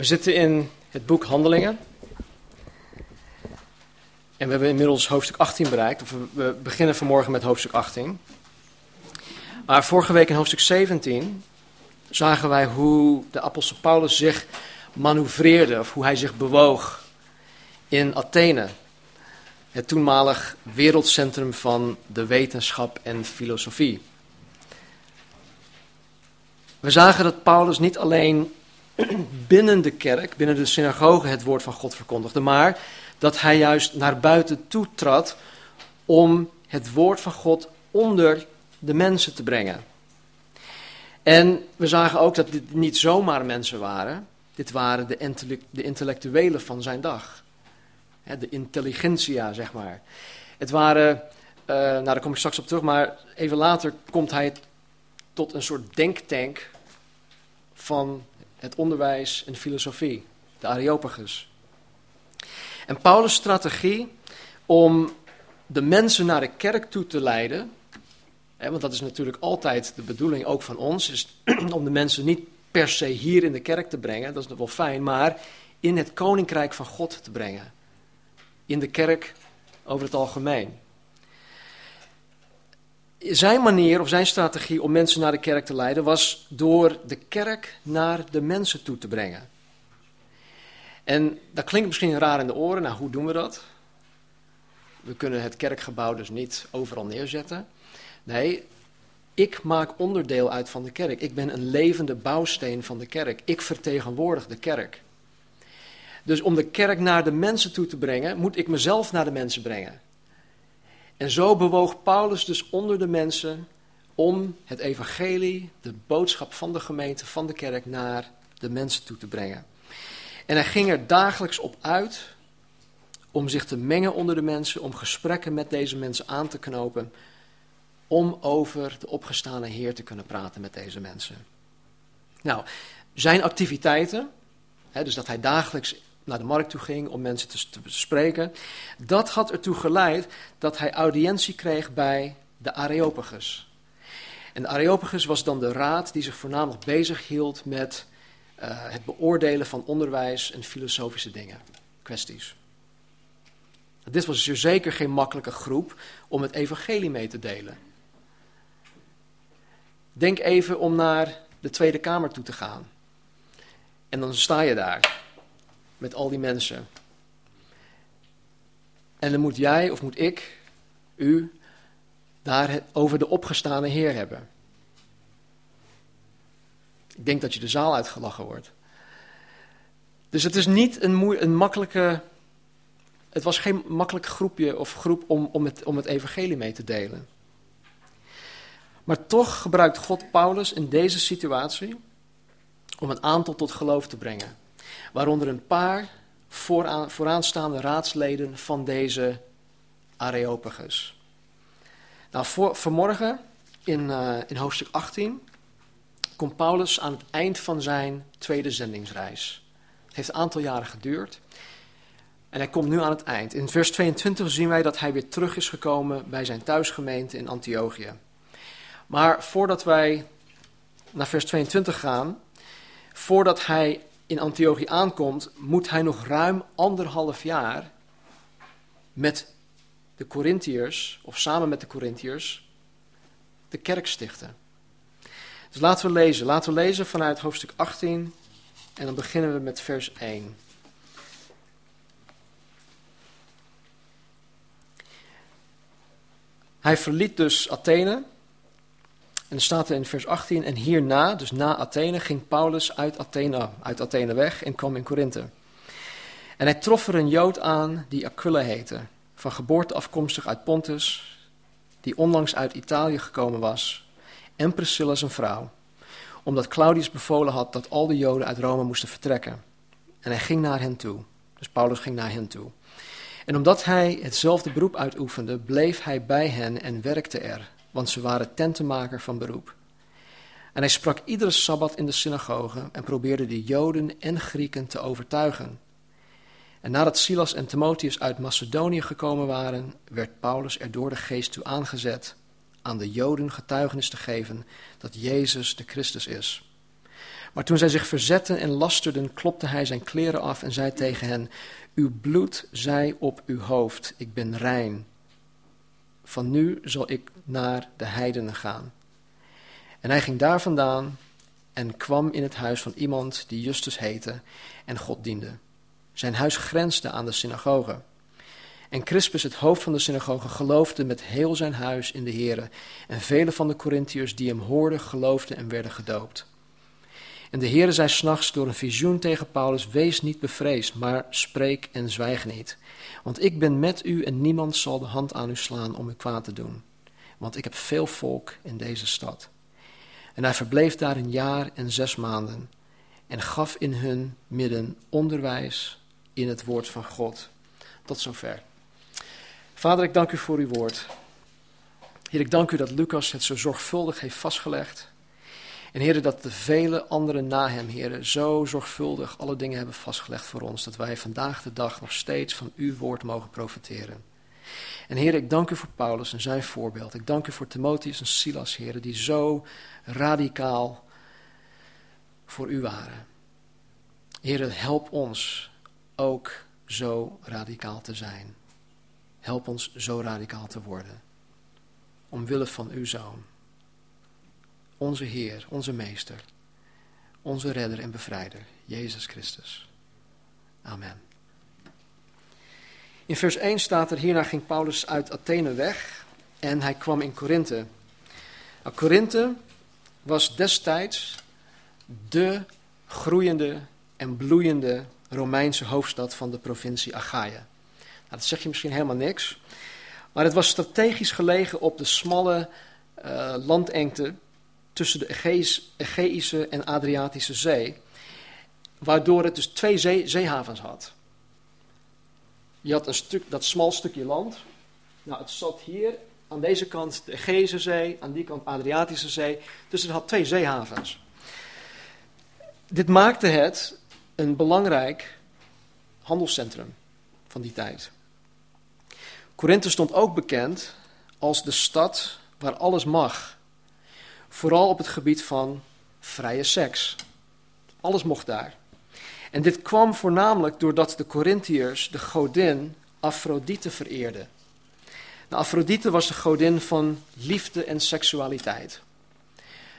We zitten in het boek Handelingen. En we hebben inmiddels hoofdstuk 18 bereikt. Of we beginnen vanmorgen met hoofdstuk 18. Maar vorige week in hoofdstuk 17 zagen wij hoe de apostel Paulus zich manoeuvreerde, of hoe hij zich bewoog in Athene. Het toenmalig wereldcentrum van de wetenschap en filosofie. We zagen dat Paulus niet alleen binnen de kerk, binnen de synagoge het woord van God verkondigde, maar dat hij juist naar buiten toe trad om het woord van God onder de mensen te brengen. En we zagen ook dat dit niet zomaar mensen waren, dit waren de, de intellectuelen van zijn dag. De intelligentia, zeg maar. Het waren, uh, nou daar kom ik straks op terug, maar even later komt hij tot een soort denktank van het onderwijs en de filosofie, de Areopagus. En Paulus' strategie om de mensen naar de kerk toe te leiden, hè, want dat is natuurlijk altijd de bedoeling ook van ons, is om de mensen niet per se hier in de kerk te brengen, dat is nog wel fijn, maar in het koninkrijk van God te brengen. In de kerk over het algemeen zijn manier of zijn strategie om mensen naar de kerk te leiden was door de kerk naar de mensen toe te brengen. En dat klinkt misschien raar in de oren. Nou, hoe doen we dat? We kunnen het kerkgebouw dus niet overal neerzetten. Nee, ik maak onderdeel uit van de kerk. Ik ben een levende bouwsteen van de kerk. Ik vertegenwoordig de kerk. Dus om de kerk naar de mensen toe te brengen, moet ik mezelf naar de mensen brengen. En zo bewoog Paulus dus onder de mensen om het evangelie, de boodschap van de gemeente, van de kerk, naar de mensen toe te brengen. En hij ging er dagelijks op uit om zich te mengen onder de mensen, om gesprekken met deze mensen aan te knopen, om over de opgestane Heer te kunnen praten met deze mensen. Nou, zijn activiteiten, hè, dus dat hij dagelijks naar de markt toe ging om mensen te, spreken. Dat had ertoe geleid dat hij audiëntie kreeg bij de Areopagus. En de Areopagus was dan de raad die zich voornamelijk bezig hield met uh, het beoordelen van onderwijs en filosofische dingen, kwesties. Dit was dus zeker geen makkelijke groep om het evangelie mee te delen. Denk even om naar de Tweede Kamer toe te gaan. En dan sta je daar met al die mensen. En dan moet jij of moet ik, u, daar over de opgestane Heer hebben. Ik denk dat je de zaal uitgelachen wordt. Dus het is niet een, een makkelijke. Het was geen makkelijk groepje of groep om, om, het, om het evangelie mee te delen. Maar toch gebruikt God Paulus in deze situatie om een aantal tot geloof te brengen waaronder een paar vooraan, vooraanstaande raadsleden van deze Areopagus. Nou, voor, vanmorgen in, uh, in hoofdstuk 18 komt Paulus aan het eind van zijn tweede zendingsreis. Het heeft een aantal jaren geduurd. En hij komt nu aan het eind. In vers 22 zien wij dat hij weer terug is gekomen bij zijn thuisgemeente in Antiochië. Maar voordat wij naar vers 22 gaan, voordat hij in Antiochië aankomt, moet hij nog ruim anderhalf jaar met de Corinthiërs, of samen met de Corinthiërs, de kerk stichten. Dus laten we lezen. Laten we lezen vanuit hoofdstuk 18 en dan beginnen we met vers 1. Hij verliet dus Athene en dan staat er in vers 18, en hierna, dus na Athene, ging Paulus uit Athene, uit Athene weg en kwam in Korinthe. En hij trof er een Jood aan die Aquila heette, van geboorte afkomstig uit Pontus, die onlangs uit Italië gekomen was, en Priscilla zijn vrouw, omdat Claudius bevolen had dat al de Joden uit Rome moesten vertrekken. En hij ging naar hen toe. Dus Paulus ging naar hen toe. En omdat hij hetzelfde beroep uitoefende, bleef hij bij hen en werkte er want ze waren tentenmaker van beroep. En hij sprak iedere sabbat in de synagoge en probeerde de Joden en Grieken te overtuigen. En nadat Silas en Timotheus uit Macedonië gekomen waren, werd Paulus er door de geest toe aangezet aan de Joden getuigenis te geven dat Jezus de Christus is. Maar toen zij zich verzetten en lasterden, klopte hij zijn kleren af en zei tegen hen: Uw bloed zij op uw hoofd, ik ben rein. Van nu zal ik naar de heidenen gaan. En hij ging daar vandaan en kwam in het huis van iemand die Justus heette en God diende. Zijn huis grensde aan de synagoge. En Crispus, het hoofd van de synagoge, geloofde met heel zijn huis in de Here. En vele van de Corinthiërs die hem hoorden, geloofden en werden gedoopt. En de Heere zei s'nachts door een visioen tegen Paulus: Wees niet bevreesd, maar spreek en zwijg niet. Want ik ben met u en niemand zal de hand aan u slaan om u kwaad te doen. Want ik heb veel volk in deze stad. En hij verbleef daar een jaar en zes maanden en gaf in hun midden onderwijs in het woord van God. Tot zover. Vader, ik dank u voor uw woord. Heer, ik dank u dat Lucas het zo zorgvuldig heeft vastgelegd. En heren, dat de vele anderen na hem, heren, zo zorgvuldig alle dingen hebben vastgelegd voor ons, dat wij vandaag de dag nog steeds van uw woord mogen profiteren. En heren, ik dank u voor Paulus en zijn voorbeeld. Ik dank u voor Timotheus en Silas, heren, die zo radicaal voor u waren. Heren, help ons ook zo radicaal te zijn. Help ons zo radicaal te worden. Omwille van uw zoon onze Heer, onze Meester, onze Redder en Bevrijder, Jezus Christus. Amen. In vers 1 staat er, hierna ging Paulus uit Athene weg en hij kwam in Korinthe. Nou, Korinthe was destijds de groeiende en bloeiende Romeinse hoofdstad van de provincie Achaia. Nou, dat zeg je misschien helemaal niks, maar het was strategisch gelegen op de smalle uh, landengte tussen de Egeïsche en Adriatische Zee, waardoor het dus twee zee, zeehavens had. Je had een stuk, dat smal stukje land. Nou, het zat hier aan deze kant de Egeïsche Zee, aan die kant Adriatische Zee. Dus het had twee zeehavens. Dit maakte het een belangrijk handelscentrum van die tijd. Korinthe stond ook bekend als de stad waar alles mag. Vooral op het gebied van vrije seks. Alles mocht daar. En dit kwam voornamelijk doordat de Corinthiërs de godin Afrodite vereerden. De Afrodite was de godin van liefde en seksualiteit.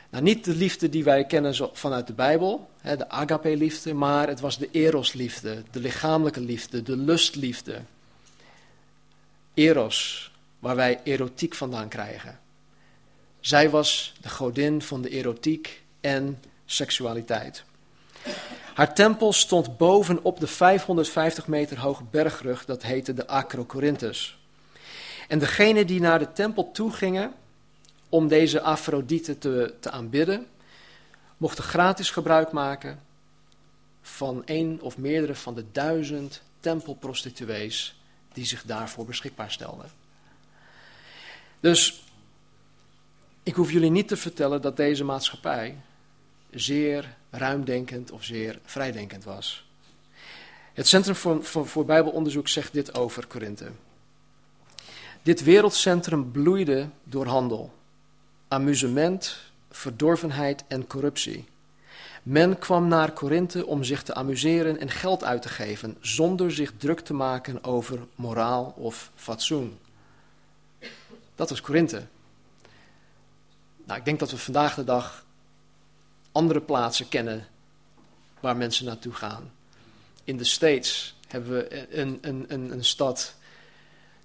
Nou, niet de liefde die wij kennen vanuit de Bijbel, de agape-liefde, maar het was de eros-liefde, de lichamelijke liefde, de lustliefde. Eros, waar wij erotiek vandaan krijgen. Zij was de godin van de erotiek en seksualiteit. Haar tempel stond bovenop de 550 meter hoge bergrug, dat heette de Acrocorinthus. En degenen die naar de tempel toe gingen om deze Afrodite te, te aanbidden, mochten gratis gebruik maken van een of meerdere van de duizend tempelprostituees die zich daarvoor beschikbaar stelden. Dus ik hoef jullie niet te vertellen dat deze maatschappij zeer ruimdenkend of zeer vrijdenkend was. Het Centrum voor, voor, Bijbelonderzoek zegt dit over Korinthe. Dit wereldcentrum bloeide door handel, amusement, verdorvenheid en corruptie. Men kwam naar Korinthe om zich te amuseren en geld uit te geven, zonder zich druk te maken over moraal of fatsoen. Dat was Korinthe. Nou, ik denk dat we vandaag de dag andere plaatsen kennen waar mensen naartoe gaan. In de States hebben we een, een, een, een stad,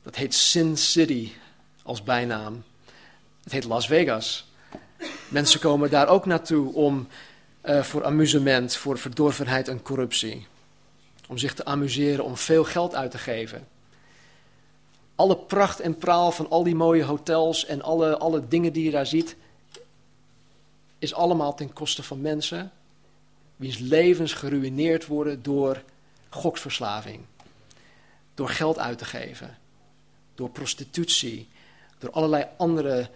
dat heet Sin City als bijnaam. Het heet Las Vegas. Mensen komen daar ook naartoe om uh, voor amusement, voor verdorvenheid en corruptie. Om zich te amuseren, om veel geld uit te geven. Alle pracht en praal van al die mooie hotels en alle, alle dingen die je daar ziet, is allemaal ten koste van mensen wiens levens geruineerd worden door goksverslaving, door geld uit te geven, door prostitutie, door allerlei andere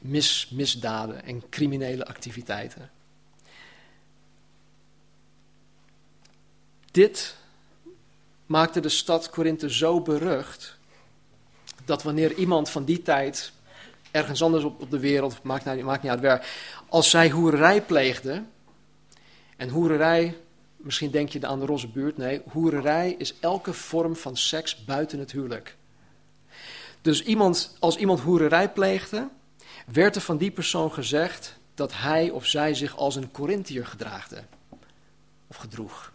mis, misdaden en criminele activiteiten. Dit maakte de stad Korinthe zo berucht dat wanneer iemand van die tijd ergens anders op, op de wereld, maakt, maakt niet uit waar, als zij hoerij pleegde, En hoererij, misschien denk je aan de roze buurt. Nee, hoererij is elke vorm van seks buiten het huwelijk. Dus iemand, als iemand hoererij pleegde, werd er van die persoon gezegd dat hij of zij zich als een Corinthiër gedraagde. Of gedroeg.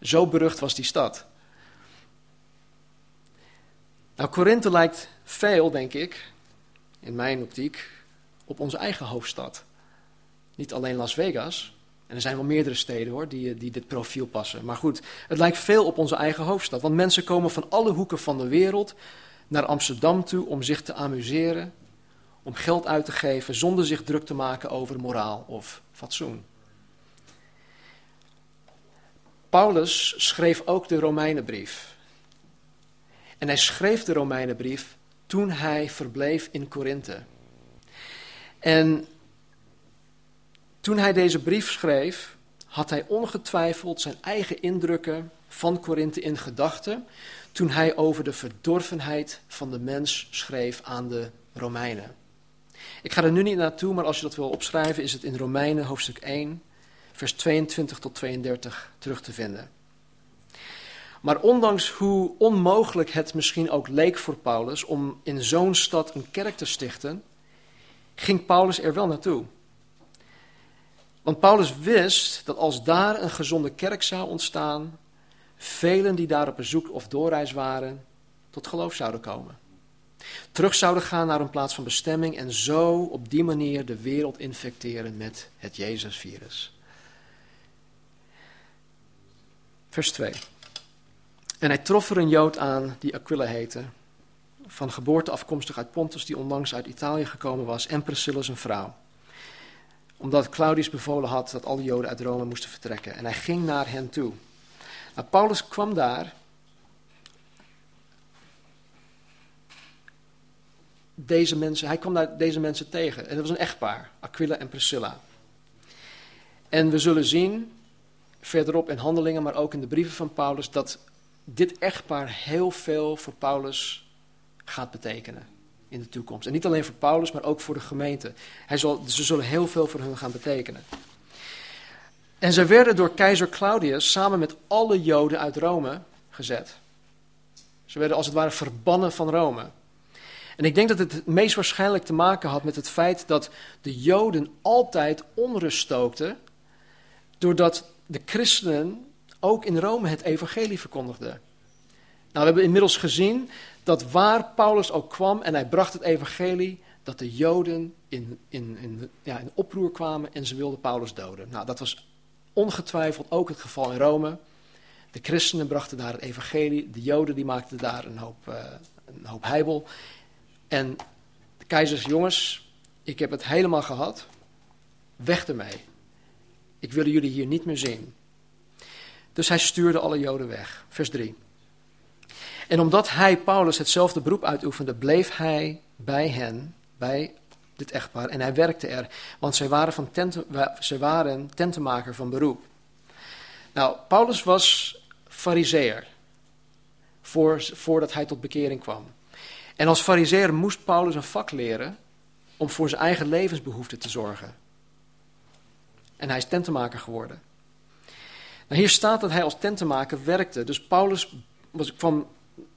Zo berucht was die stad. Nou, Korinthe lijkt veel, denk ik, in mijn optiek, op onze eigen hoofdstad. Niet alleen Las Vegas. En er zijn wel meerdere steden hoor, die, die dit profiel passen. Maar goed, het lijkt veel op onze eigen hoofdstad. Want mensen komen van alle hoeken van de wereld naar Amsterdam toe om zich te amuseren, om geld uit te geven zonder zich druk te maken over moraal of fatsoen. Paulus schreef ook de Romeinenbrief. En hij schreef de Romeinenbrief toen hij verbleef in Korinthe. En toen hij deze brief schreef, had hij ongetwijfeld zijn eigen indrukken van Korinthe in gedachten toen hij over de verdorvenheid van de mens schreef aan de Romeinen. Ik ga er nu niet naartoe, maar als je dat wil opschrijven, is het in Romeinen hoofdstuk 1, vers 22 tot 32 terug te vinden. Maar ondanks hoe onmogelijk het misschien ook leek voor Paulus om in zo'n stad een kerk te stichten, ging Paulus er wel naartoe. Want Paulus wist dat als daar een gezonde kerk zou ontstaan, velen die daar op bezoek of doorreis waren, tot geloof zouden komen. Terug zouden gaan naar een plaats van bestemming en zo op die manier de wereld infecteren met het Jezusvirus. Vers 2. En hij trof er een Jood aan die Aquila heette, van geboorte afkomstig uit Pontus, die onlangs uit Italië gekomen was, en Priscilla zijn vrouw. Omdat Claudius bevolen had dat alle Joden uit Rome moesten vertrekken. En hij ging naar hen toe. Nou, Paulus kwam daar. Deze mensen, hij kwam daar deze mensen tegen. En dat was een echtpaar, Aquila en Priscilla. En we zullen zien, verderop in handelingen, maar ook in de brieven van Paulus, dat dit echtpaar heel veel voor Paulus gaat betekenen in de toekomst. En niet alleen voor Paulus, maar ook voor de gemeente. Hij zal, ze zullen heel veel voor hun gaan betekenen. En ze werden door keizer Claudius samen met alle Joden uit Rome gezet. Ze werden als het ware verbannen van Rome. En ik denk dat het meest waarschijnlijk te maken had met het feit dat de Joden altijd onrust stookten, doordat de christenen ook in Rome het evangelie verkondigde. Nou, we hebben inmiddels gezien dat waar Paulus ook kwam en hij bracht het evangelie, dat de Joden in, in, in, ja, in oproer kwamen en ze wilden Paulus doden. Nou, dat was ongetwijfeld ook het geval in Rome. De christenen brachten daar het evangelie, de Joden die maakten daar een hoop, uh, een hoop heibel. En de keizer zei, jongens, ik heb het helemaal gehad, weg ermee. Ik wil jullie hier niet meer zien. Dus hij stuurde alle Joden weg. Vers 3. En omdat hij, Paulus, hetzelfde beroep uitoefende, bleef hij bij hen, bij dit echtpaar, en hij werkte er. Want zij waren, van tenten, zij waren tentenmaker van beroep. Nou, Paulus was fariseer, voor, voordat hij tot bekering kwam. En als fariseer moest Paulus een vak leren om voor zijn eigen levensbehoeften te zorgen. En hij is tentenmaker geworden. Nou, hier staat dat hij als tentenmaker werkte. Dus Paulus was, kwam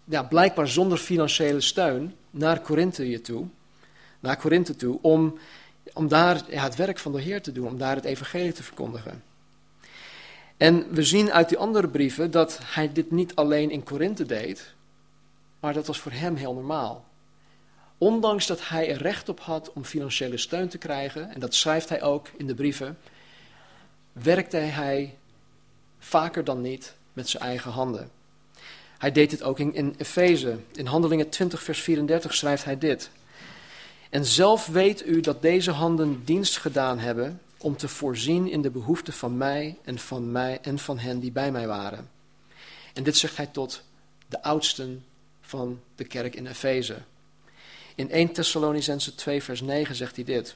ja, blijkbaar zonder financiële steun naar Korinthe toe, naar Korinthe toe om, om daar het werk van de Heer te doen, om daar het evangelie te verkondigen. En we zien uit die andere brieven dat hij dit niet alleen in Korinthe deed, maar dat was voor hem heel normaal. Ondanks dat hij er recht op had om financiële steun te krijgen, en dat schrijft hij ook in de brieven, werkte hij vaker dan niet met zijn eigen handen. Hij deed dit ook in, in Efeze. In Handelingen 20, vers 34 schrijft hij dit. En zelf weet u dat deze handen dienst gedaan hebben om te voorzien in de behoeften van mij en van mij en van hen die bij mij waren. En dit zegt hij tot de oudsten van de kerk in Efeze. In 1 Thessalonicense 2 vers 9 zegt hij dit.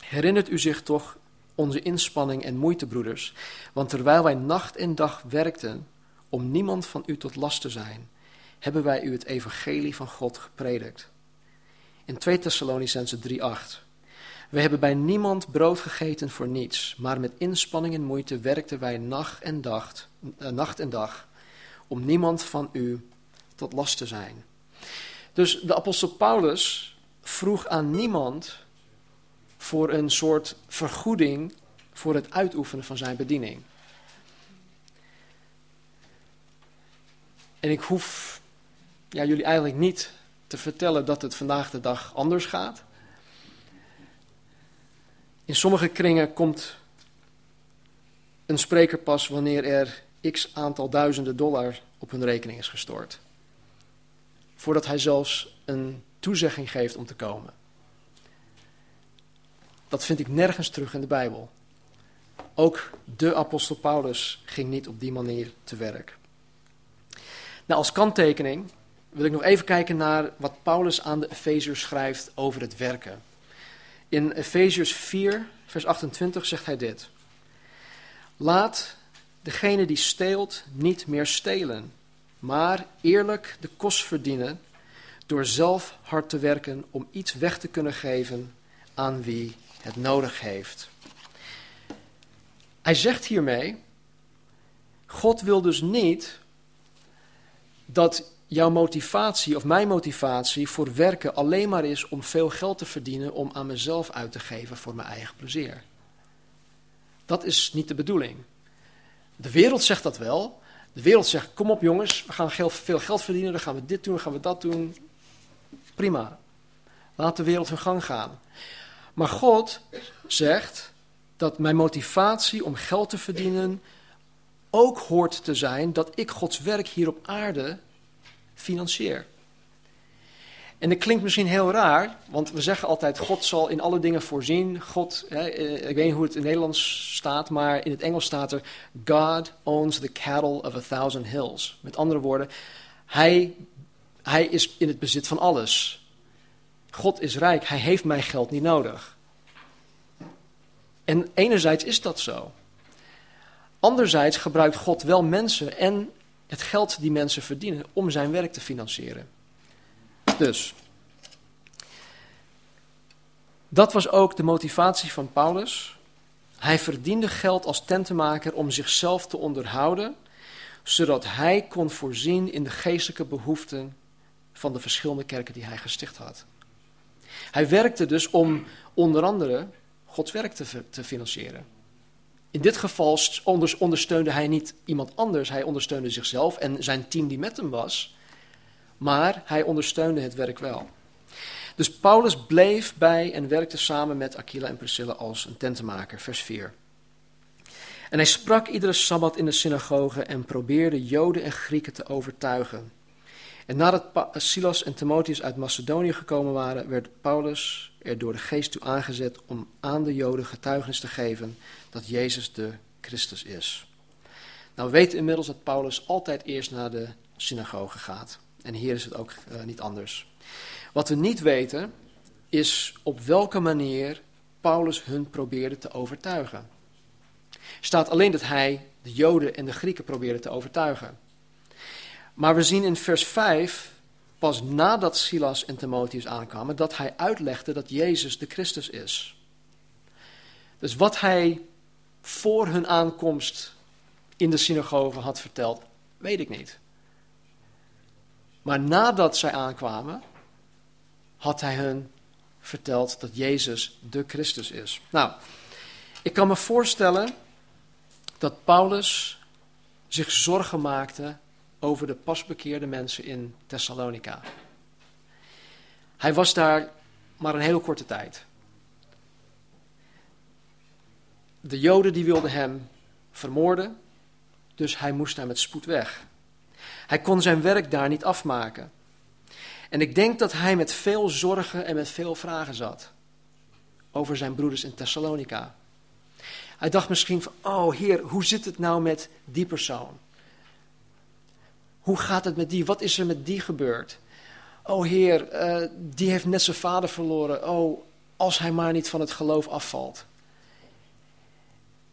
Herinnert u zich toch onze inspanning en moeite, broeders. Want terwijl wij nacht en dag werkten om niemand van u tot last te zijn, hebben wij u het evangelie van God gepredikt. In 2 Thessalonicense 3:8. We hebben bij niemand brood gegeten voor niets, maar met inspanning en moeite werkten wij nacht en dag, eh, nacht en dag om niemand van u tot last te zijn. Dus de apostel Paulus vroeg aan niemand voor een soort vergoeding voor het uitoefenen van zijn bediening. En ik hoef ja, jullie eigenlijk niet te vertellen dat het vandaag de dag anders gaat. In sommige kringen komt een spreker pas wanneer er x aantal duizenden dollar op hun rekening is gestort. Voordat hij zelfs een toezegging geeft om te komen. Dat vind ik nergens terug in de Bijbel. Ook de apostel Paulus ging niet op die manier te werk. Nou, als kanttekening wil ik nog even kijken naar wat Paulus aan de Efeziërs schrijft over het werken. In Efeziërs 4, vers 28 zegt hij dit. Laat degene die steelt niet meer stelen, maar eerlijk de kost verdienen door zelf hard te werken om iets weg te kunnen geven aan wie het nodig heeft. Hij zegt hiermee, God wil dus niet dat jouw motivatie of mijn motivatie voor werken alleen maar is om veel geld te verdienen om aan mezelf uit te geven voor mijn eigen plezier. Dat is niet de bedoeling. De wereld zegt dat wel. De wereld zegt: kom op jongens, we gaan veel geld verdienen, dan gaan we dit doen, dan gaan we dat doen. Prima. Laat de wereld hun gang gaan. Maar God zegt dat mijn motivatie om geld te verdienen ook hoort te zijn dat ik Gods werk hier op aarde financier. En dat klinkt misschien heel raar, want we zeggen altijd: God zal in alle dingen voorzien. God, hè, eh, ik weet niet hoe het in het Nederlands staat, maar in het Engels staat er: God owns the cattle of a thousand hills. Met andere woorden, hij, hij is in het bezit van alles. God is rijk, hij heeft mijn geld niet nodig. En enerzijds is dat zo. Anderzijds gebruikt God wel mensen en het geld die mensen verdienen om zijn werk te financieren. Dus, dat was ook de motivatie van Paulus. Hij verdiende geld als tentenmaker om zichzelf te onderhouden, zodat hij kon voorzien in de geestelijke behoeften van de verschillende kerken die hij gesticht had. Hij werkte dus om onder andere Gods werk te, te financieren. In dit geval ondersteunde hij niet iemand anders, hij ondersteunde zichzelf en zijn team die met hem was, maar hij ondersteunde het werk wel. Dus Paulus bleef bij en werkte samen met Aquila en Priscilla als een tentenmaker, vers 4. En hij sprak iedere sabbat in de synagoge en probeerde Joden en Grieken te overtuigen. En nadat Silas en Timotheus uit Macedonië gekomen waren, werd Paulus er door de geest toe aangezet om aan de Joden getuigenis te geven dat Jezus de Christus is. Nou, we weten inmiddels dat Paulus altijd eerst naar de synagoge gaat. En hier is het ook uh, niet anders. Wat we niet weten, is op welke manier Paulus hun probeerde te overtuigen. Er staat alleen dat hij de Joden en de Grieken probeerde te overtuigen. Maar we zien in vers 5, pas nadat Silas en Timotheus aankwamen, dat hij uitlegde dat Jezus de Christus is. Dus wat hij voor hun aankomst in de synagoge had verteld, weet ik niet. Maar nadat zij aankwamen, had hij hun verteld dat Jezus de Christus is. Nou, ik kan me voorstellen dat Paulus zich zorgen maakte over de pasbekeerde mensen in Thessalonica. Hij was daar maar een heel korte tijd. De Joden die wilden hem vermoorden, dus hij moest daar met spoed weg. Hij kon zijn werk daar niet afmaken. En ik denk dat hij met veel zorgen en met veel vragen zat over zijn broeders in Thessalonica. Hij dacht misschien van, oh heer, hoe zit het nou met die persoon? Hoe gaat het met die? Wat is er met die gebeurd? Oh heer, uh, die heeft net zijn vader verloren. Oh, als hij maar niet van het geloof afvalt.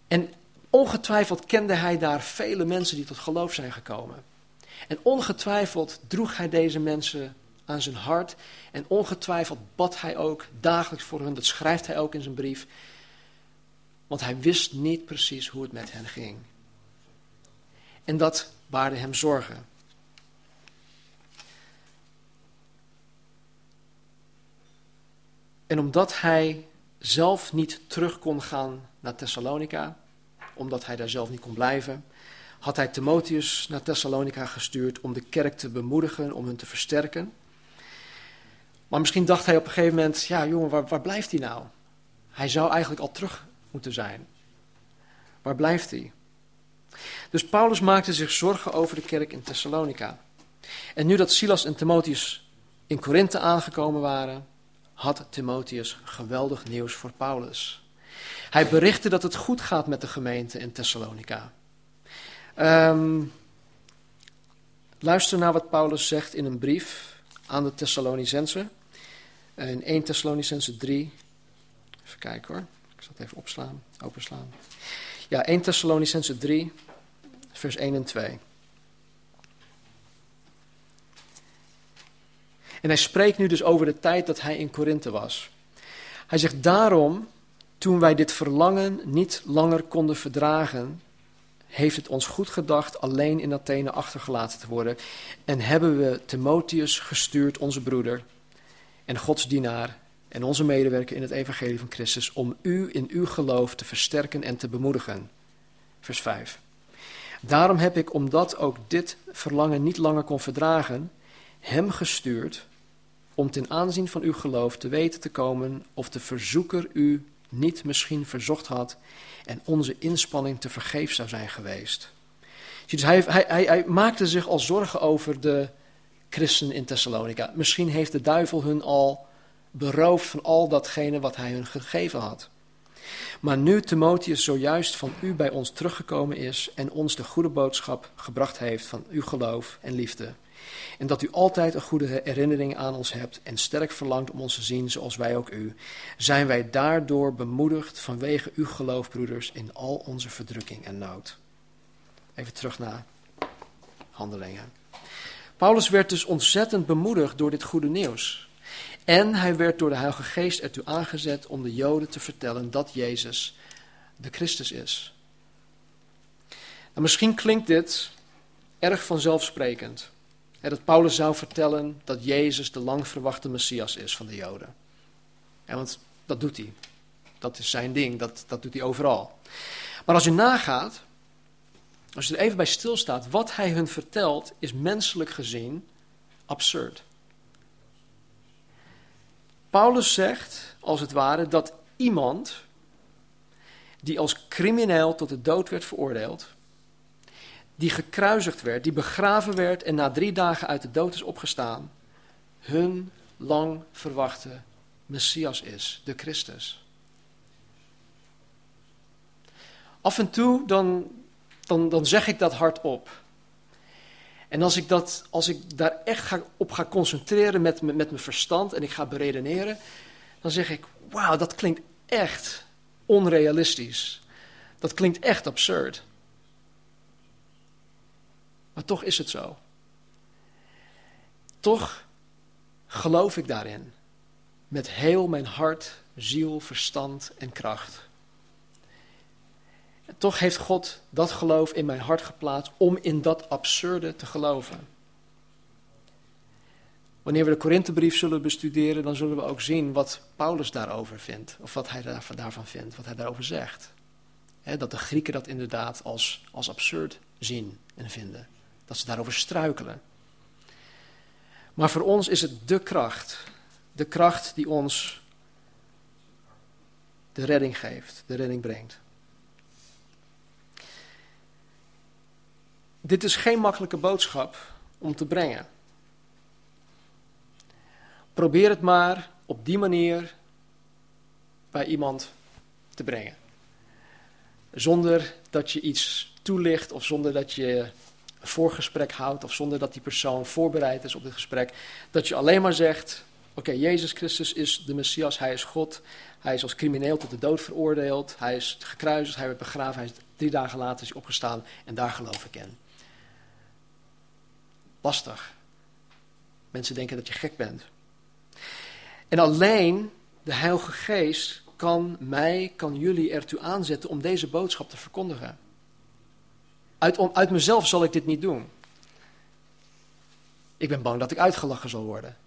En ongetwijfeld kende hij daar vele mensen die tot geloof zijn gekomen. En ongetwijfeld droeg hij deze mensen aan zijn hart. En ongetwijfeld bad hij ook dagelijks voor hen. Dat schrijft hij ook in zijn brief. Want hij wist niet precies hoe het met hen ging. En dat baarde hem zorgen. En omdat hij zelf niet terug kon gaan naar Thessalonica, omdat hij daar zelf niet kon blijven, had hij Timotheus naar Thessalonica gestuurd om de kerk te bemoedigen, om hen te versterken. Maar misschien dacht hij op een gegeven moment, ja jongen, waar, waar blijft hij nou? Hij zou eigenlijk al terug moeten zijn. Waar blijft hij? Dus Paulus maakte zich zorgen over de kerk in Thessalonica. En nu dat Silas en Timotheus in Korinthe aangekomen waren, had Timotheus geweldig nieuws voor Paulus. Hij berichtte dat het goed gaat met de gemeente in Thessalonica. Um, luister naar wat Paulus zegt in een brief aan de Thessalonicense. In 1 Thessalonicense 3. Even kijken hoor. Ik zal het even opslaan, openslaan. Ja, 1 Thessalonicense 3, vers 1 en 2. En hij spreekt nu dus over de tijd dat hij in Korinthe was. Hij zegt daarom, toen wij dit verlangen niet langer konden verdragen, heeft het ons goed gedacht alleen in Athene achtergelaten te worden. En hebben we Timotheus gestuurd, onze broeder en Gods dienaar en onze medewerker in het evangelie van Christus, om u in uw geloof te versterken en te bemoedigen. Vers 5. Daarom heb ik, omdat ook dit verlangen niet langer kon verdragen, hem gestuurd om ten aanzien van uw geloof te weten te komen of de verzoeker u niet misschien verzocht had en onze inspanning te vergeef zou zijn geweest. Dus hij, hij, hij, hij maakte zich al zorgen over de christenen in Thessalonica. Misschien heeft de duivel hun al beroofd van al datgene wat hij hun gegeven had. Maar nu Timotheus zojuist van u bij ons teruggekomen is en ons de goede boodschap gebracht heeft van uw geloof en liefde, en dat u altijd een goede herinnering aan ons hebt en sterk verlangt om ons te zien zoals wij ook u. Zijn wij daardoor bemoedigd vanwege uw geloof, broeders, in al onze verdrukking en nood. Even terug naar handelingen. Paulus werd dus ontzettend bemoedigd door dit goede nieuws. En hij werd door de Heilige Geest ertoe aangezet om de Joden te vertellen dat Jezus de Christus is. Nou, misschien klinkt dit erg vanzelfsprekend dat Paulus zou vertellen dat Jezus de lang verwachte Messias is van de Joden. Ja, want dat doet hij. Dat is zijn ding, dat, dat doet hij overal. Maar als je nagaat, als je er even bij stilstaat, wat hij hun vertelt is menselijk gezien absurd. Paulus zegt, als het ware, dat iemand die als crimineel tot de dood werd veroordeeld, die gekruisigd werd, die begraven werd en na drie dagen uit de dood is opgestaan, hun lang verwachte Messias is, de Christus. Af en toe dan, dan, dan zeg ik dat hardop. En als ik, dat, als ik daar echt ga, op ga concentreren met, met, met mijn verstand en ik ga beredeneren, dan zeg ik, wauw, dat klinkt echt onrealistisch. Dat klinkt echt absurd. Maar toch is het zo. Toch geloof ik daarin. Met heel mijn hart, ziel, verstand en kracht. En toch heeft God dat geloof in mijn hart geplaatst om in dat absurde te geloven. Wanneer we de Korinthebrief zullen bestuderen, dan zullen we ook zien wat Paulus daarover vindt. Of wat hij daarvan vindt, wat hij daarover zegt. dat de Grieken dat inderdaad als, als absurd zien en vinden dat ze daarover struikelen. Maar voor ons is het de kracht, de kracht die ons de redding geeft, de redding brengt. Dit is geen makkelijke boodschap om te brengen. Probeer het maar op die manier bij iemand te brengen. Zonder dat je iets toelicht of zonder dat je voorgesprek houdt of zonder dat die persoon voorbereid is op het gesprek. Dat je alleen maar zegt, oké, Jezus Christus is de Messias, hij is God. Hij is als crimineel tot de dood veroordeeld. Hij is gekruisigd, hij werd begraven, hij is drie dagen later is opgestaan en daar geloof ik in. Lastig. Mensen denken dat je gek bent. En alleen de Heilige Geest kan mij, kan jullie ertoe aanzetten om deze boodschap te verkondigen. Uit, uit mezelf zal ik dit niet doen. Ik ben bang dat ik uitgelachen zal worden.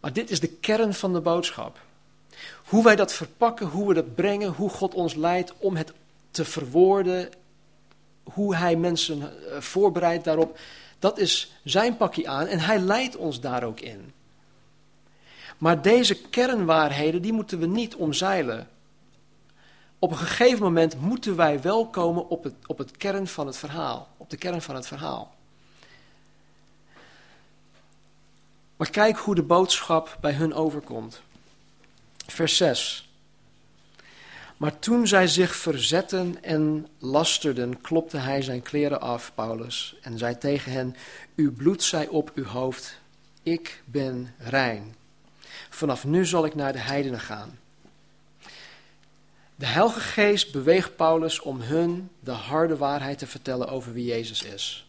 Maar dit is de kern van de boodschap. Hoe wij dat verpakken, hoe we dat brengen, hoe God ons leidt om het te verwoorden, hoe Hij mensen eh, voorbereidt daarop, dat is zijn pakje aan en Hij leidt ons daar ook in. Maar deze kernwaarheden, die moeten we niet omzeilen. Op een gegeven moment moeten wij wel komen op het, op het kern van het verhaal. Op de kern van het verhaal. Maar kijk hoe de boodschap bij hun overkomt. Vers 6. Maar toen zij zich verzetten en lasterden, klopte hij zijn kleren af, Paulus, en zei tegen hen: Uw bloed zij op uw hoofd, ik ben rein. Vanaf nu zal ik naar de heidenen gaan. De Heilige Geest beweegt Paulus om hun de harde waarheid te vertellen over wie Jezus is.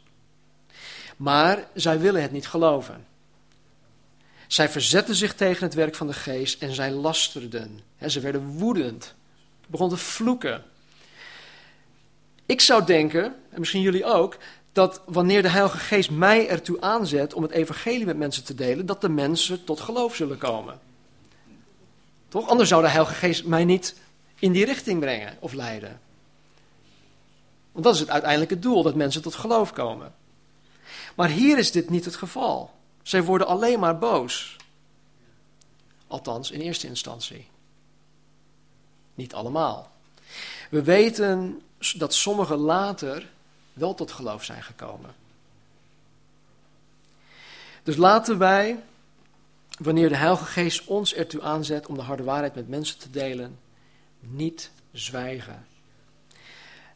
Maar zij willen het niet geloven. Zij verzetten zich tegen het werk van de Geest en zij lasterden. Ze werden woedend, begonnen te vloeken. Ik zou denken, en misschien jullie ook, dat wanneer de Heilige Geest mij ertoe aanzet om het evangelie met mensen te delen, dat de mensen tot geloof zullen komen. Toch? Anders zou de Heilige Geest mij niet in die richting brengen of leiden. Want dat is het uiteindelijke doel, dat mensen tot geloof komen. Maar hier is dit niet het geval. Zij worden alleen maar boos. Althans, in eerste instantie. Niet allemaal. We weten dat sommigen later wel tot geloof zijn gekomen. Dus laten wij, wanneer de Heilige Geest ons ertoe aanzet om de harde waarheid met mensen te delen, niet zwijgen.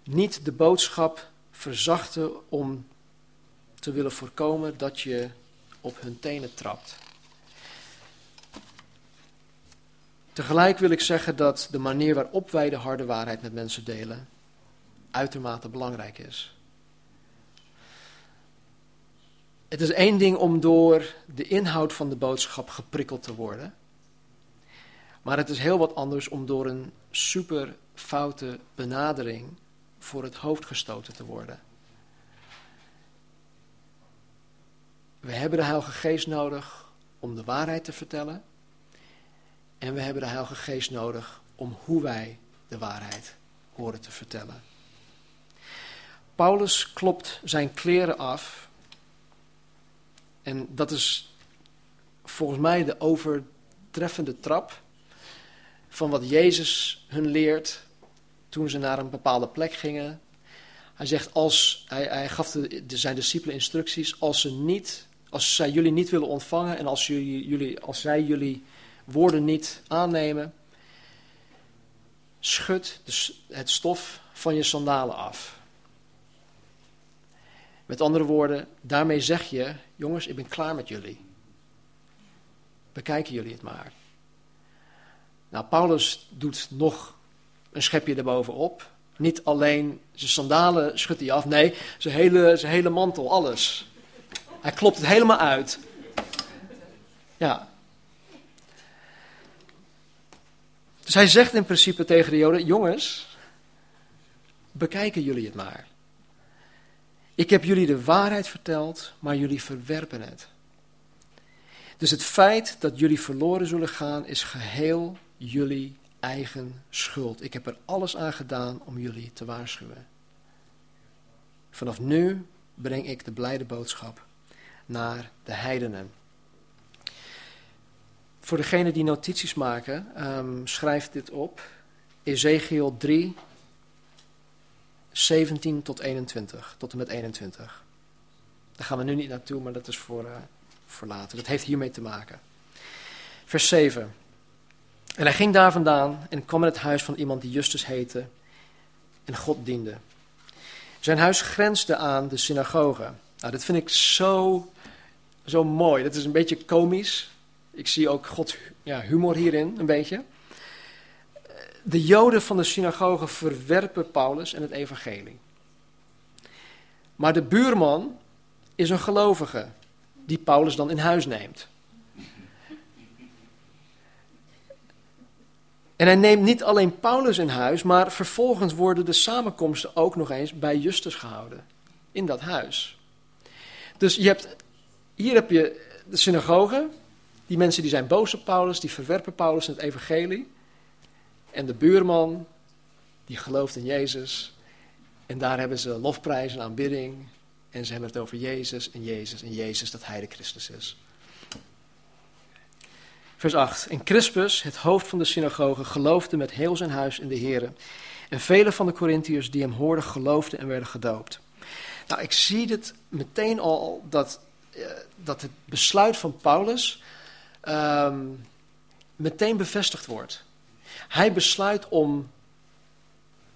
Niet de boodschap verzachten om te willen voorkomen dat je op hun tenen trapt. Tegelijk wil ik zeggen dat de manier waarop wij de harde waarheid met mensen delen uitermate belangrijk is. Het is één ding om door de inhoud van de boodschap geprikkeld te worden. Maar het is heel wat anders om door een super foute benadering voor het hoofd gestoten te worden. We hebben de Heilige Geest nodig om de waarheid te vertellen. En we hebben de Heilige Geest nodig om hoe wij de waarheid horen te vertellen. Paulus klopt zijn kleren af. En dat is volgens mij de overtreffende trap van wat Jezus hun leert toen ze naar een bepaalde plek gingen. Hij zegt, als, hij, hij gaf de, de, zijn discipelen instructies, als, ze niet, als zij jullie niet willen ontvangen en als, jullie, jullie, als zij jullie woorden niet aannemen, schud het stof van je sandalen af. Met andere woorden, daarmee zeg je, jongens, ik ben klaar met jullie. Bekijken jullie het maar. Nou, Paulus doet nog een schepje erbovenop. Niet alleen zijn sandalen schudt hij af, nee, zijn hele, zijn hele mantel, alles. Hij klopt het helemaal uit. Ja. Dus hij zegt in principe tegen de Joden: Jongens, bekijken jullie het maar. Ik heb jullie de waarheid verteld, maar jullie verwerpen het. Dus het feit dat jullie verloren zullen gaan is geheel jullie eigen schuld. Ik heb er alles aan gedaan om jullie te waarschuwen. Vanaf nu breng ik de blijde boodschap naar de heidenen. Voor degenen die notities maken, um, schrijf dit op. Ezekiel 3, 17 tot 21, tot en met 21. Daar gaan we nu niet naartoe, maar dat is voor, uh, voor later. Dat heeft hiermee te maken. Vers 7. En hij ging daar vandaan en kwam in het huis van iemand die Justus heette en God diende. Zijn huis grensde aan de synagoge. Nou, dat vind ik zo, zo mooi. Dat is een beetje komisch. Ik zie ook Gods ja, humor hierin, een beetje. De Joden van de synagoge verwerpen Paulus en het evangelie. Maar de buurman is een gelovige. die Paulus dan in huis neemt. En hij neemt niet alleen Paulus in huis, maar vervolgens worden de samenkomsten ook nog eens bij Justus gehouden. In dat huis. Dus je hebt, hier heb je de synagoge. Die mensen die zijn boos op Paulus, die verwerpen Paulus in het evangelie. En de buurman, die gelooft in Jezus. En daar hebben ze lofprijs en aanbidding. En ze hebben het over Jezus en Jezus en Jezus, dat hij de Christus is. Vers 8. En Crispus, het hoofd van de synagoge, geloofde met heel zijn huis in de Here. En vele van de Corinthiërs die hem hoorden, geloofden en werden gedoopt. Nou, ik zie dit meteen al, dat, uh, dat het besluit van Paulus um, meteen bevestigd wordt. Hij besluit om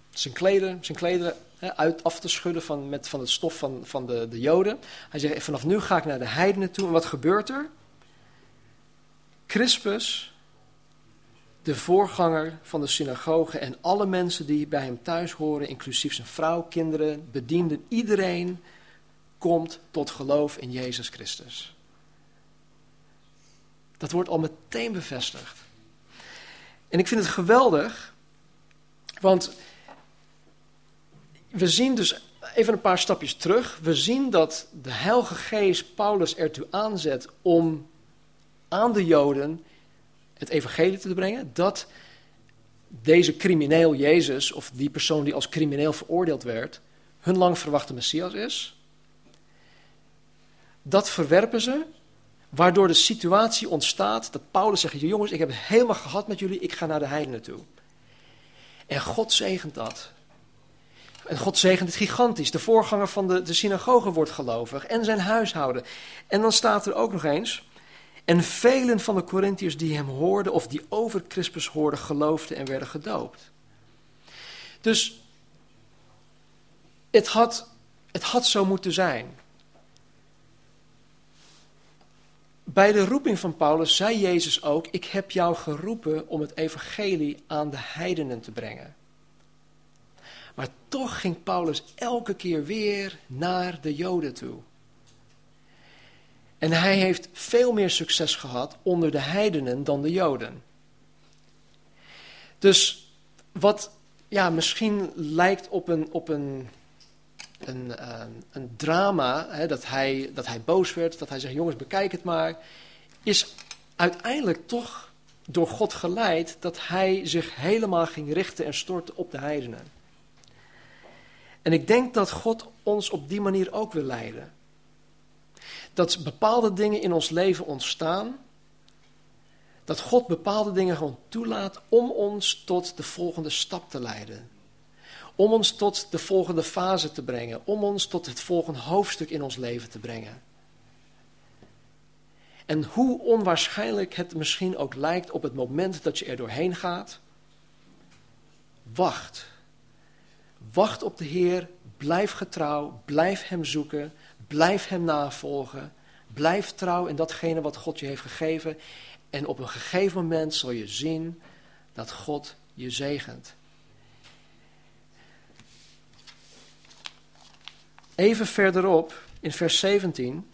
zijn kleden, zijn kleden uit af te schudden van, met, van het stof van, van de, de Joden. Hij zegt, vanaf nu ga ik naar de heidenen toe. En wat gebeurt er? Crispus, de voorganger van de synagoge en alle mensen die bij hem thuis horen, inclusief zijn vrouw, kinderen, bedienden, iedereen komt tot geloof in Jezus Christus. Dat wordt al meteen bevestigd. En ik vind het geweldig, want we zien dus even een paar stapjes terug. We zien dat de Heilige Geest Paulus ertoe aanzet om aan de Joden het evangelie te brengen. Dat deze crimineel Jezus, of die persoon die als crimineel veroordeeld werd, hun lang verwachte Messias is. Dat verwerpen ze, waardoor de situatie ontstaat dat Paulus zegt, jongens, ik heb het helemaal gehad met jullie, ik ga naar de heidenen toe. En God zegent dat. En God zegent het gigantisch. De voorganger van de, de synagoge wordt gelovig en zijn huishouden. En dan staat er ook nog eens, en velen van de Corinthiërs die hem hoorden of die over Crispus hoorden, geloofden en werden gedoopt. Dus het had, het had zo moeten zijn. Bij de roeping van Paulus zei Jezus ook: Ik heb jou geroepen om het evangelie aan de heidenen te brengen. Maar toch ging Paulus elke keer weer naar de Joden toe. En hij heeft veel meer succes gehad onder de heidenen dan de Joden. Dus wat ja, misschien lijkt op een, op een, een, uh, een drama, hè, dat, hij, dat hij boos werd, dat hij zegt, jongens, bekijk het maar, is uiteindelijk toch door God geleid dat hij zich helemaal ging richten en storten op de heidenen. En ik denk dat God ons op die manier ook wil leiden dat bepaalde dingen in ons leven ontstaan. Dat God bepaalde dingen gewoon toelaat om ons tot de volgende stap te leiden. Om ons tot de volgende fase te brengen. Om ons tot het volgende hoofdstuk in ons leven te brengen. En hoe onwaarschijnlijk het misschien ook lijkt op het moment dat je er doorheen gaat, wacht. Wacht op de Heer, blijf getrouw, blijf Hem zoeken, Blijf Hem navolgen. Blijf trouw in datgene wat God je heeft gegeven. En op een gegeven moment zal je zien dat God je zegent. Even verderop, in vers 17,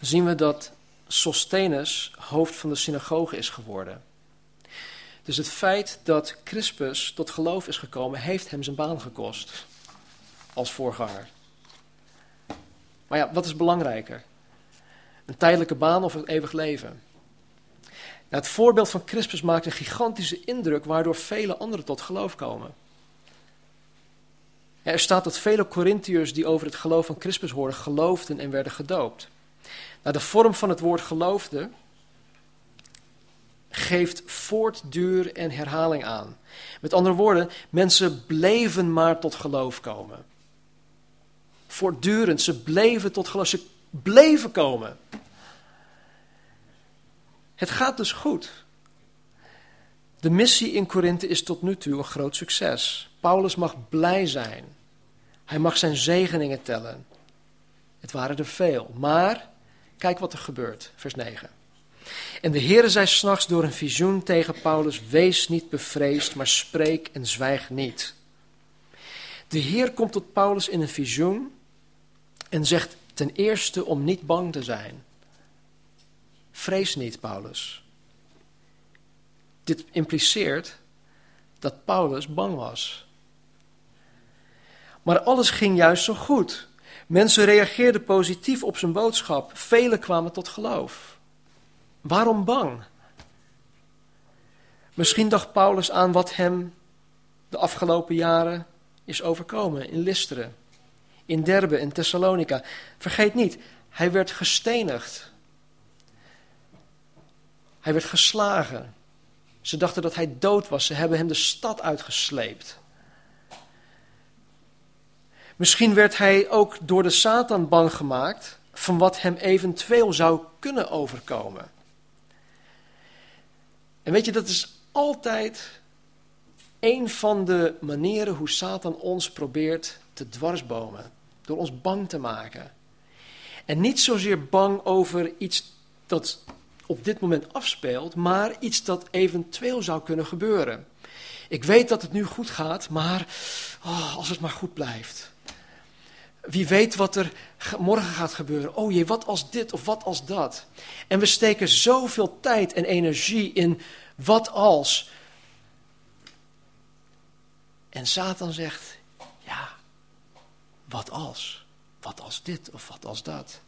zien we dat Sostenus hoofd van de synagoge is geworden. Dus het feit dat Crispus tot geloof is gekomen, heeft hem zijn baan gekost als voorganger. Maar ja, wat is belangrijker? Een tijdelijke baan of een eeuwig leven? Het voorbeeld van Crispus maakt een gigantische indruk, waardoor vele anderen tot geloof komen. er staat dat vele Corinthiërs die over het geloof van Crispus hoorden, geloofden en werden gedoopt. Nou, de vorm van het woord geloofde geeft voortduur en herhaling aan. Met andere woorden, mensen bleven maar tot geloof komen voortdurend. Ze bleven tot geloof. Ze bleven komen. Het gaat dus goed. De missie in Korinthe is tot nu toe een groot succes. Paulus mag blij zijn. Hij mag zijn zegeningen tellen. Het waren er veel. Maar, kijk wat er gebeurt. Vers 9. En de Heere zei s'nachts door een visioen tegen Paulus: Wees niet bevreesd, maar spreek en zwijg niet. De Heer komt tot Paulus in een visioen en zegt ten eerste om niet bang te zijn. vrees niet, Paulus. Dit impliceert dat Paulus bang was. Maar alles ging juist zo goed. Mensen reageerden positief op zijn boodschap. Velen kwamen tot geloof. Waarom bang? Misschien dacht Paulus aan wat hem de afgelopen jaren is overkomen in Listeren, in Derbe, in Thessalonica. Vergeet niet, hij werd gestenigd. Hij werd geslagen. Ze dachten dat hij dood was. Ze hebben hem de stad uitgesleept. Misschien werd hij ook door de Satan bang gemaakt van wat hem eventueel zou kunnen overkomen. En weet je, dat is altijd een van de manieren hoe Satan ons probeert te dwarsbomen. Door ons bang te maken. En niet zozeer bang over iets dat op dit moment afspeelt, maar iets dat eventueel zou kunnen gebeuren. Ik weet dat het nu goed gaat, maar oh, als het maar goed blijft. Wie weet wat er morgen gaat gebeuren. Oh jee, wat als dit of wat als dat. En we steken zoveel tijd en energie in wat als. En Satan zegt, wat als? Wat als dit of wat als dat?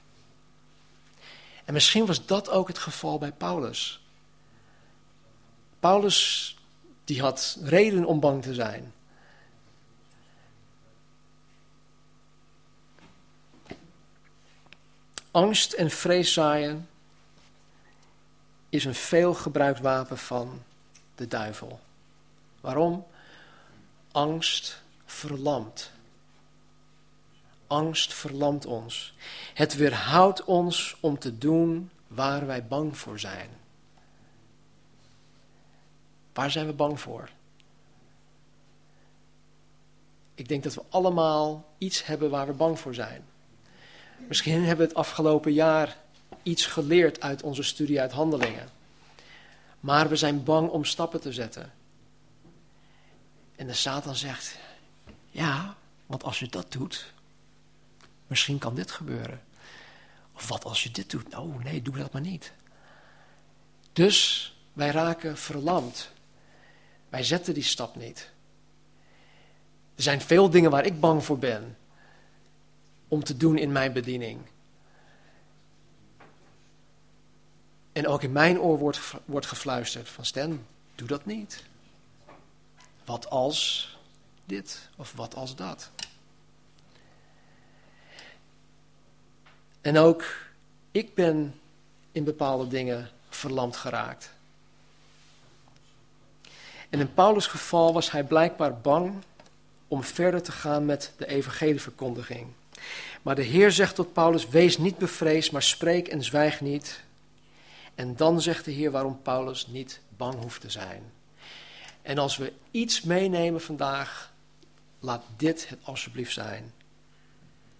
En misschien was dat ook het geval bij Paulus. Paulus, die had reden om bang te zijn. Angst en vrees zaaien is een veel gebruikt wapen van de duivel. Waarom? Angst verlamt. Angst verlamt ons. Het weerhoudt ons om te doen waar wij bang voor zijn. Waar zijn we bang voor? Ik denk dat we allemaal iets hebben waar we bang voor zijn. Misschien hebben we het afgelopen jaar iets geleerd uit onze studie uit handelingen. Maar we zijn bang om stappen te zetten. En de Satan zegt: Ja, want als je dat doet, misschien kan dit gebeuren. Of wat als je dit doet? Oh nee, doe dat maar niet. Dus wij raken verlamd. Wij zetten die stap niet. Er zijn veel dingen waar ik bang voor ben om te doen in mijn bediening. En ook in mijn oor wordt, wordt gefluisterd van Stan, doe dat niet. Wat als dit of wat als dat? En ook ik ben in bepaalde dingen verlamd geraakt. En in Paulus' geval was hij blijkbaar bang om verder te gaan met de evangelieverkondiging. Maar de Heer zegt tot Paulus: Wees niet bevreesd, maar spreek en zwijg niet. En dan zegt de Heer waarom Paulus niet bang hoeft te zijn. En als we iets meenemen vandaag, laat dit het alsjeblieft zijn.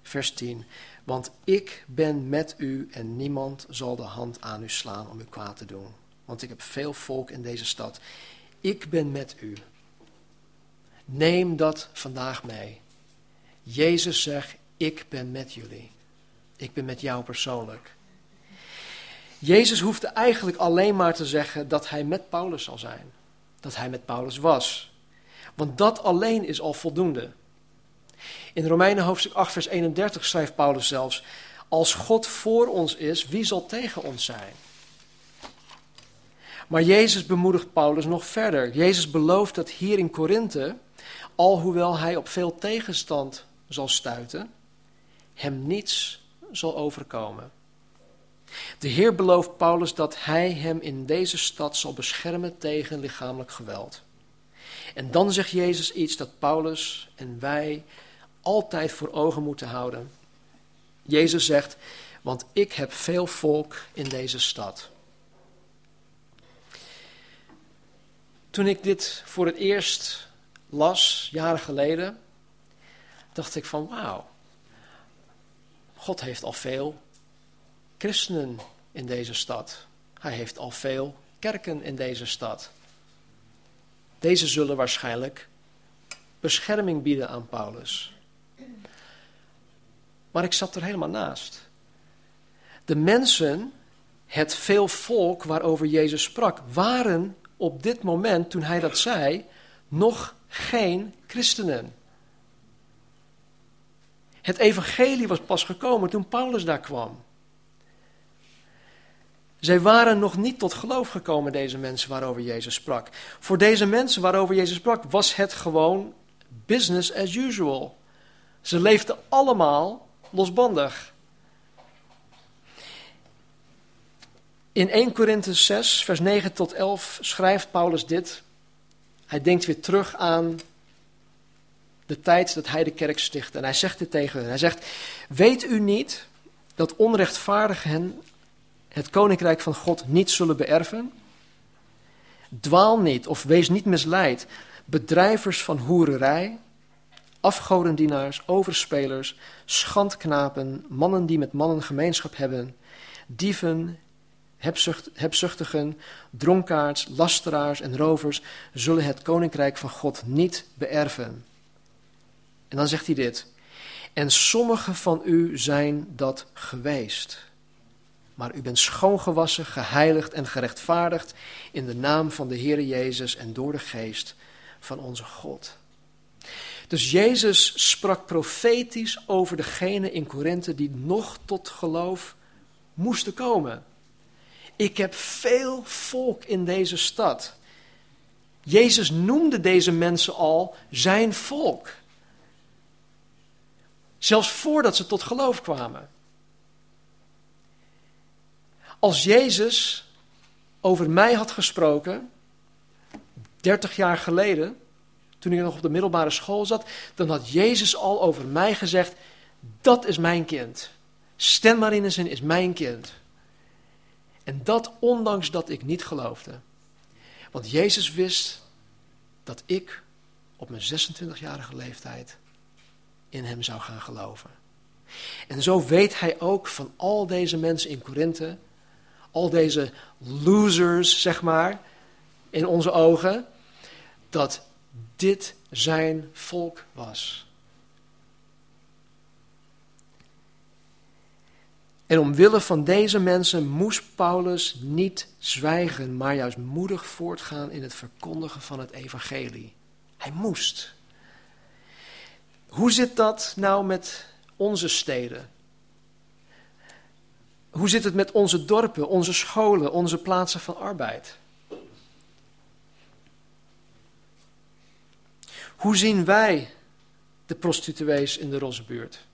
Vers 10. Want ik ben met u en niemand zal de hand aan u slaan om u kwaad te doen. Want ik heb veel volk in deze stad. Ik ben met u. Neem dat vandaag mee. Jezus zegt, ik ben met jullie. Ik ben met jou persoonlijk. Jezus hoefde eigenlijk alleen maar te zeggen dat hij met Paulus zal zijn. Dat hij met Paulus was. Want dat alleen is al voldoende. In Romeinen hoofdstuk 8, vers 31 schrijft Paulus zelfs: Als God voor ons is, wie zal tegen ons zijn? Maar Jezus bemoedigt Paulus nog verder. Jezus belooft dat hier in Korinthe, alhoewel hij op veel tegenstand zal stuiten, hem niets zal overkomen. De Heer belooft Paulus dat hij hem in deze stad zal beschermen tegen lichamelijk geweld. En dan zegt Jezus iets dat Paulus en wij altijd voor ogen moeten houden. Jezus zegt, want ik heb veel volk in deze stad. Toen ik dit voor het eerst las, jaren geleden, dacht ik van wauw, God heeft al veel christenen in deze stad. Hij heeft al veel kerken in deze stad. Deze zullen waarschijnlijk bescherming bieden aan Paulus. Maar ik zat er helemaal naast. De mensen het veel volk waarover Jezus sprak, waren op dit moment, toen hij dat zei, nog geen christenen. Het evangelie was pas gekomen toen Paulus daar kwam. Zij waren nog niet tot geloof gekomen, deze mensen waarover Jezus sprak. Voor deze mensen waarover Jezus sprak was het gewoon business as usual. Ze leefden allemaal losbandig. In 1 Korinthe 6, vers 9 tot 11 schrijft Paulus dit. Hij denkt weer terug aan de tijd dat hij de kerk stichtte. En hij zegt dit tegen hen. Hij zegt, weet u niet dat onrechtvaardigen het koninkrijk van God niet zullen beërven? Dwaal niet of wees niet misleid. Bedrijvers van hoererij, afgodendienaars, overspelers, schandknapen, mannen die met mannen gemeenschap hebben, dieven, hebzucht, hebzuchtigen, dronkaards, lasteraars en rovers zullen het koninkrijk van God niet beërven. En dan zegt hij dit. En sommigen van u zijn dat geweest. Maar u bent schoongewassen, geheiligd en gerechtvaardigd in de naam van de Heere Jezus en door de geest van onze God. Dus Jezus sprak profetisch over degene in Korinthe die nog tot geloof moesten komen. Ik heb veel volk in deze stad. Jezus noemde deze mensen al zijn volk. Zelfs voordat ze tot geloof kwamen. Als Jezus over mij had gesproken, 30 jaar geleden, toen ik nog op de middelbare school zat, dan had Jezus al over mij gezegd: Dat is mijn kind. Stan Marinissen is mijn kind. En dat ondanks dat ik niet geloofde. Want Jezus wist dat ik op mijn 26-jarige leeftijd in hem zou gaan geloven. En zo weet hij ook van al deze mensen in Korinthe, al deze losers, zeg maar, in onze ogen, dat dit zijn volk was. En omwille van deze mensen moest Paulus niet zwijgen, maar juist moedig voortgaan in het verkondigen van het evangelie. Hij moest. Hoe zit dat nou met onze steden? Hoe zit het met onze dorpen, onze scholen, onze plaatsen van arbeid? Hoe zien wij de prostituees in de Rozenbuurt?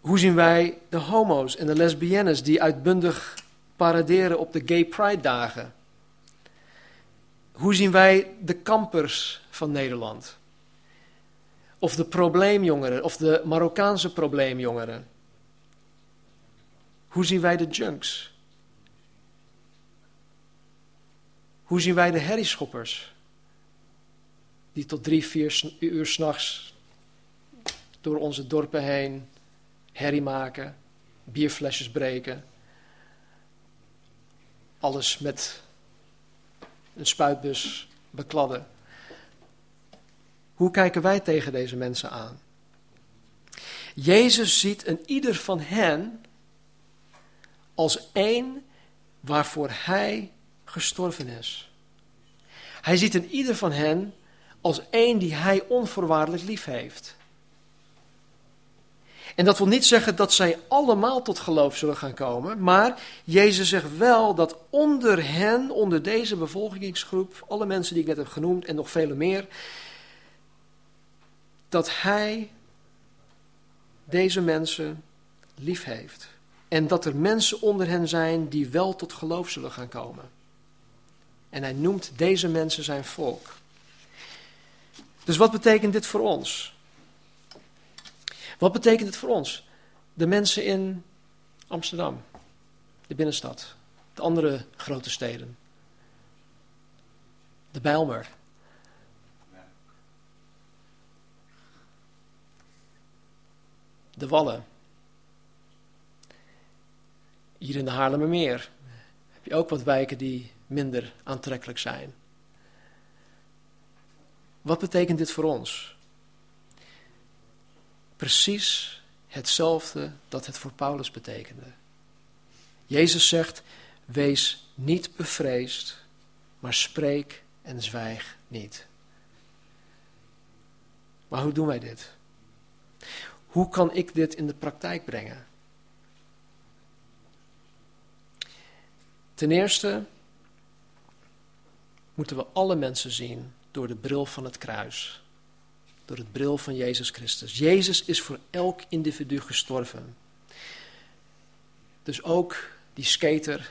Hoe zien wij de homo's en de lesbiennes die uitbundig paraderen op de Gay Pride dagen? Hoe zien wij de kampers van Nederland? Of de probleemjongeren, of de Marokkaanse probleemjongeren? Hoe zien wij de junks? Hoe zien wij de herrieschoppers? Die tot drie, vier uur s'nachts door onze dorpen heen herrie maken, bierflesjes breken. Alles met een spuitbus bekladden. Hoe kijken wij tegen deze mensen aan? Jezus ziet een ieder van hen als één waarvoor hij gestorven is. Hij ziet een ieder van hen als één die hij onvoorwaardelijk lief heeft. En dat wil niet zeggen dat zij allemaal tot geloof zullen gaan komen, maar Jezus zegt wel dat onder hen, onder deze bevolkingsgroep, alle mensen die ik net heb genoemd en nog vele meer, dat Hij deze mensen lief heeft. En dat er mensen onder hen zijn die wel tot geloof zullen gaan komen. En hij noemt deze mensen zijn volk. Dus wat betekent dit voor ons? Wat betekent het voor ons? De mensen in Amsterdam, de binnenstad, de andere grote steden, de Bijlmer. De Wallen. Hier in de Haarlemmermeer heb je ook wat wijken die minder aantrekkelijk zijn. Wat betekent dit voor ons? Precies hetzelfde dat het voor Paulus betekende. Jezus zegt, wees niet bevreesd, maar spreek en zwijg niet. Maar hoe doen wij dit? Hoe kan ik dit in de praktijk brengen? Ten eerste moeten we alle mensen zien door de bril van het kruis. Door het bril van Jezus Christus. Jezus is voor elk individu gestorven. Dus ook die skater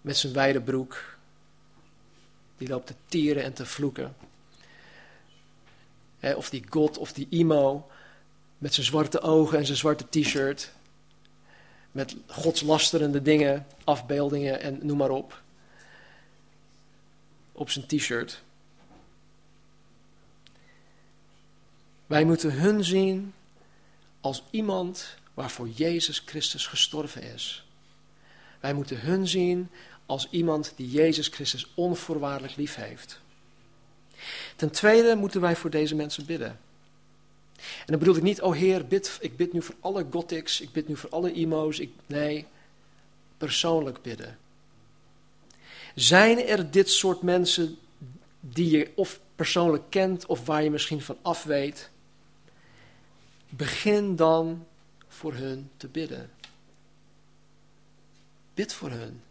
met zijn wijde broek, die loopt te tieren en te vloeken. of die God of die emo met zijn zwarte ogen en zijn zwarte t-shirt. Met godslasterende dingen, afbeeldingen en noem maar op. Op zijn t-shirt. Wij moeten hun zien als iemand waarvoor Jezus Christus gestorven is. Wij moeten hun zien als iemand die Jezus Christus onvoorwaardelijk lief heeft. Ten tweede moeten wij voor deze mensen bidden. En dan bedoel ik niet, oh Heer, bid, ik bid nu voor alle gothics, ik bid nu voor alle emo's. Ik, nee, persoonlijk bidden. Zijn er dit soort mensen die je of persoonlijk kent of waar je misschien van af weet? Begin dan voor hun te bidden. Bid voor hun.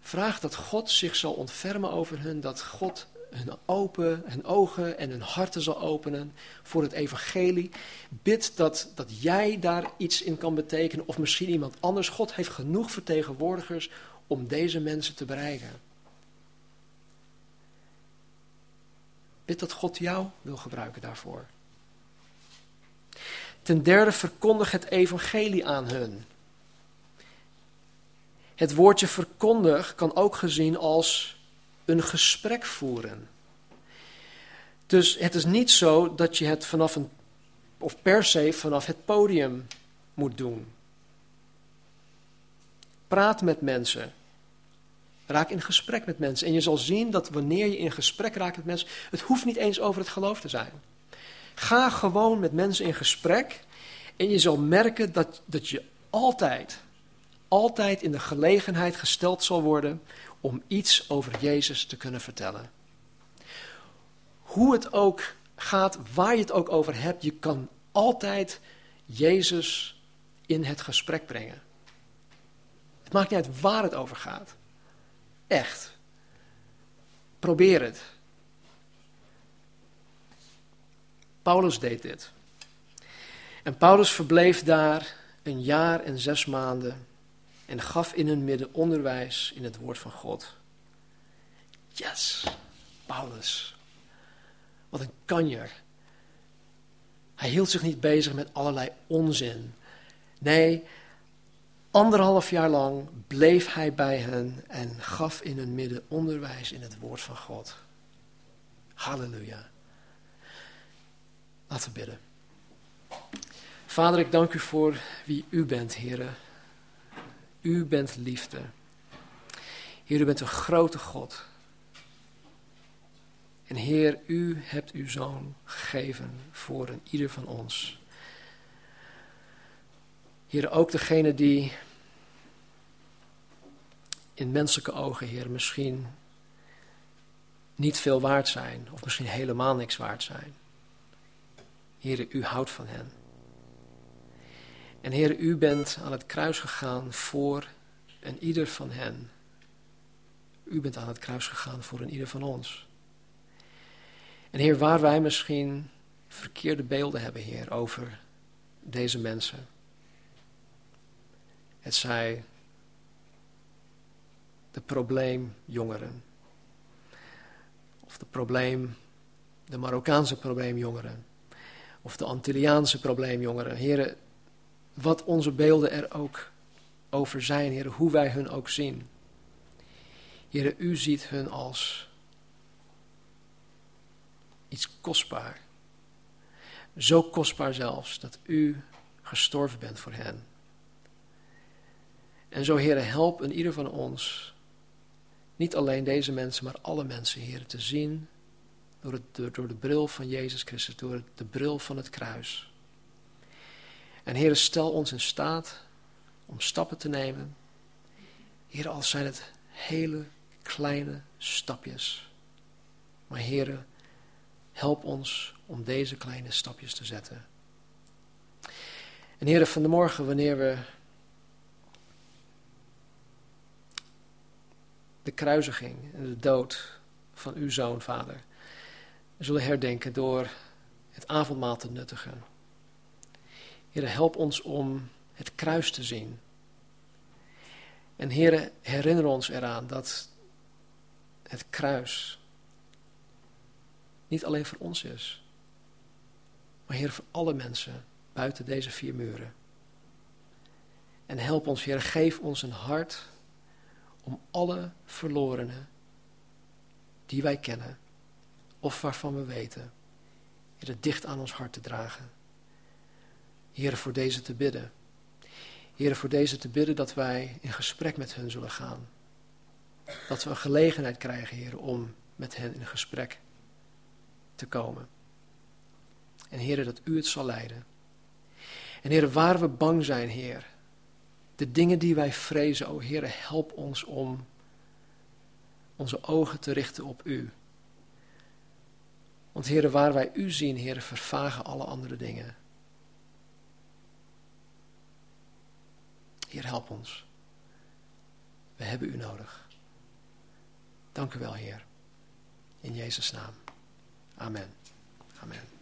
Vraag dat God zich zal ontfermen over hun, dat God hun, open, hun ogen en hun harten zal openen voor het evangelie. Bid dat, dat jij daar iets in kan betekenen, of misschien iemand anders. God heeft genoeg vertegenwoordigers om deze mensen te bereiken. Bid dat God jou wil gebruiken daarvoor. Ten derde, verkondig het evangelie aan hun. Het woordje verkondig kan ook gezien als een gesprek voeren. Dus het is niet zo dat je het vanaf een, of per se vanaf het podium moet doen. Praat met mensen. Raak in gesprek met mensen. En je zal zien dat wanneer je in gesprek raakt met mensen, het hoeft niet eens over het geloof te zijn. Ga gewoon met mensen in gesprek en je zal merken dat, dat je altijd, altijd in de gelegenheid gesteld zal worden om iets over Jezus te kunnen vertellen. Hoe het ook gaat, waar je het ook over hebt, je kan altijd Jezus in het gesprek brengen. Het maakt niet uit waar het over gaat. Echt. Probeer het. Paulus deed dit. En Paulus verbleef daar een jaar en zes maanden en gaf in hun midden onderwijs in het woord van God. Yes, Paulus. Wat een kanjer. Hij hield zich niet bezig met allerlei onzin. Nee, anderhalf jaar lang bleef hij bij hen en gaf in hun midden onderwijs in het woord van God. Halleluja. Laten we bidden. Vader, ik dank u voor wie u bent, heren. U bent liefde. Heer, u bent een grote God. En Heer, u hebt uw zoon gegeven voor een ieder van ons. Heer, ook degene die in menselijke ogen, Heer, misschien niet veel waard zijn, of misschien helemaal niks waard zijn. Heer, u houdt van hen. En Heer, u bent aan het kruis gegaan voor een ieder van hen. U bent aan het kruis gegaan voor een ieder van ons. En Heer, waar wij misschien verkeerde beelden hebben, Heer, over deze mensen. Het zij de probleemjongeren. Of de probleem, de Marokkaanse probleemjongeren. Of de Antilliaanse probleemjongeren. Heren, wat onze beelden er ook over zijn, Heer, hoe wij hun ook zien. Heer, u ziet hun als iets kostbaar. Zo kostbaar zelfs dat u gestorven bent voor hen. En zo, Heer, help een ieder van ons, niet alleen deze mensen, maar alle mensen, Heer, te zien door, door de bril van Jezus Christus, door de bril van het kruis. En Heer, stel ons in staat om stappen te nemen. Heer, al zijn het hele kleine stapjes. Maar Heer, help ons om deze kleine stapjes te zetten. En Heer, van de morgen wanneer we de kruisiging en de dood van uw zoon, Vader, zullen herdenken door het avondmaal te nuttigen. Heer, help ons om het kruis te zien. En Heer, herinner ons eraan dat het kruis niet alleen voor ons is, maar Heer, voor alle mensen buiten deze vier muren. En help ons, Heer, geef ons een hart om alle verlorenen die wij kennen of waarvan we weten, Heer, dicht aan ons hart te dragen. Heer, voor deze te bidden. Heer, voor deze te bidden dat wij in gesprek met hen zullen gaan. Dat we een gelegenheid krijgen, Heer, om met hen in gesprek te komen. En Heer, dat U het zal leiden. En Heer, waar we bang zijn, Heer, de dingen die wij vrezen, o Heer, help ons om onze ogen te richten op U. Want Heer, waar wij U zien, Heer, vervagen alle andere dingen. Heer, help ons. We hebben U nodig. Dank u wel, Heer. In Jezus' naam. Amen. Amen.